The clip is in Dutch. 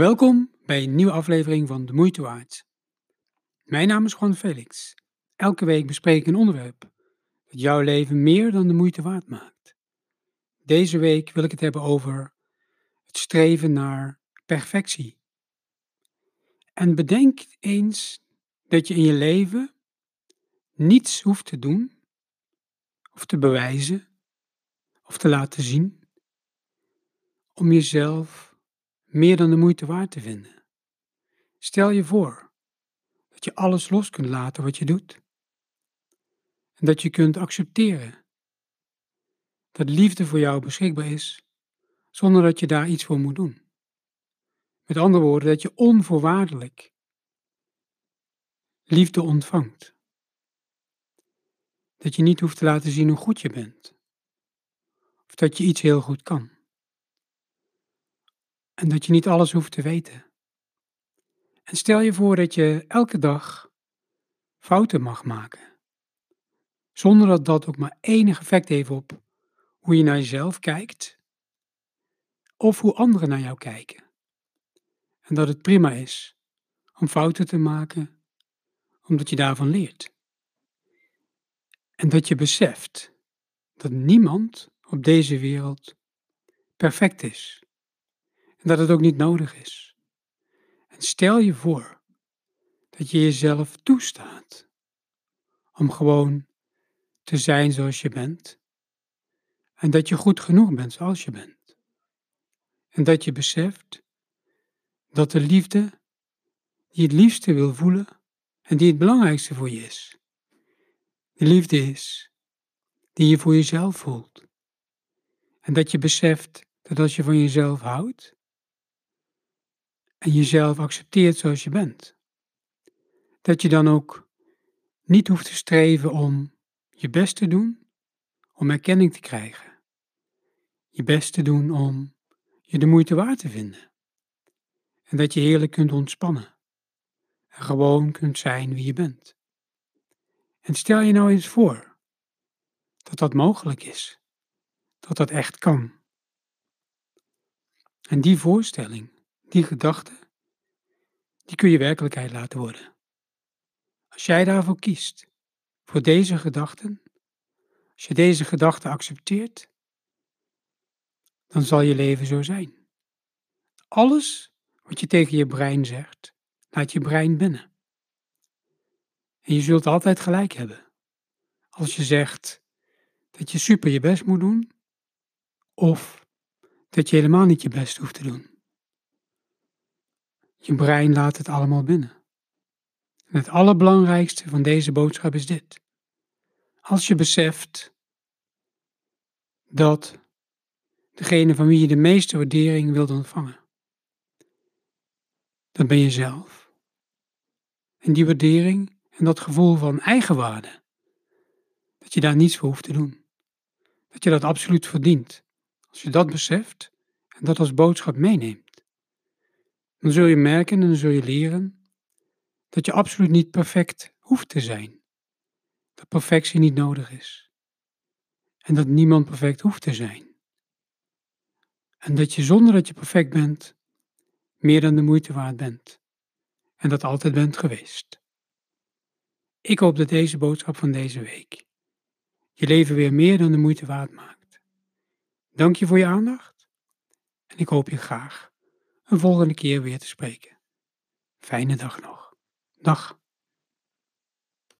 Welkom bij een nieuwe aflevering van De Moeite Waard. Mijn naam is Juan Felix. Elke week bespreek ik een onderwerp dat jouw leven meer dan de moeite waard maakt. Deze week wil ik het hebben over het streven naar perfectie. En bedenk eens dat je in je leven niets hoeft te doen, of te bewijzen, of te laten zien, om jezelf meer dan de moeite waard te vinden. Stel je voor dat je alles los kunt laten wat je doet. En dat je kunt accepteren dat liefde voor jou beschikbaar is zonder dat je daar iets voor moet doen. Met andere woorden, dat je onvoorwaardelijk liefde ontvangt. Dat je niet hoeft te laten zien hoe goed je bent. Of dat je iets heel goed kan. En dat je niet alles hoeft te weten. En stel je voor dat je elke dag fouten mag maken. Zonder dat dat ook maar enig effect heeft op hoe je naar jezelf kijkt. Of hoe anderen naar jou kijken. En dat het prima is om fouten te maken, omdat je daarvan leert. En dat je beseft dat niemand op deze wereld perfect is en dat het ook niet nodig is. En stel je voor dat je jezelf toestaat om gewoon te zijn zoals je bent en dat je goed genoeg bent zoals je bent. En dat je beseft dat de liefde die het liefste wil voelen en die het belangrijkste voor je is, de liefde is die je voor jezelf voelt. En dat je beseft dat als je van jezelf houdt, en jezelf accepteert zoals je bent. Dat je dan ook niet hoeft te streven om je best te doen om erkenning te krijgen. Je best te doen om je de moeite waard te vinden. En dat je heerlijk kunt ontspannen. En gewoon kunt zijn wie je bent. En stel je nou eens voor dat dat mogelijk is. Dat dat echt kan. En die voorstelling die gedachte, die kun je werkelijkheid laten worden. Als jij daarvoor kiest, voor deze gedachten, als je deze gedachten accepteert, dan zal je leven zo zijn. Alles wat je tegen je brein zegt, laat je brein binnen. En je zult altijd gelijk hebben. Als je zegt dat je super je best moet doen, of dat je helemaal niet je best hoeft te doen. Je brein laat het allemaal binnen. En het allerbelangrijkste van deze boodschap is dit. Als je beseft dat degene van wie je de meeste waardering wilt ontvangen, dat ben je zelf. En die waardering en dat gevoel van eigenwaarde, dat je daar niets voor hoeft te doen. Dat je dat absoluut verdient. Als je dat beseft en dat als boodschap meeneemt dan zul je merken en dan zul je leren dat je absoluut niet perfect hoeft te zijn. Dat perfectie niet nodig is. En dat niemand perfect hoeft te zijn. En dat je zonder dat je perfect bent, meer dan de moeite waard bent. En dat altijd bent geweest. Ik hoop dat deze boodschap van deze week je leven weer meer dan de moeite waard maakt. Dank je voor je aandacht en ik hoop je graag een volgende keer weer te spreken. Fijne dag nog. Dag.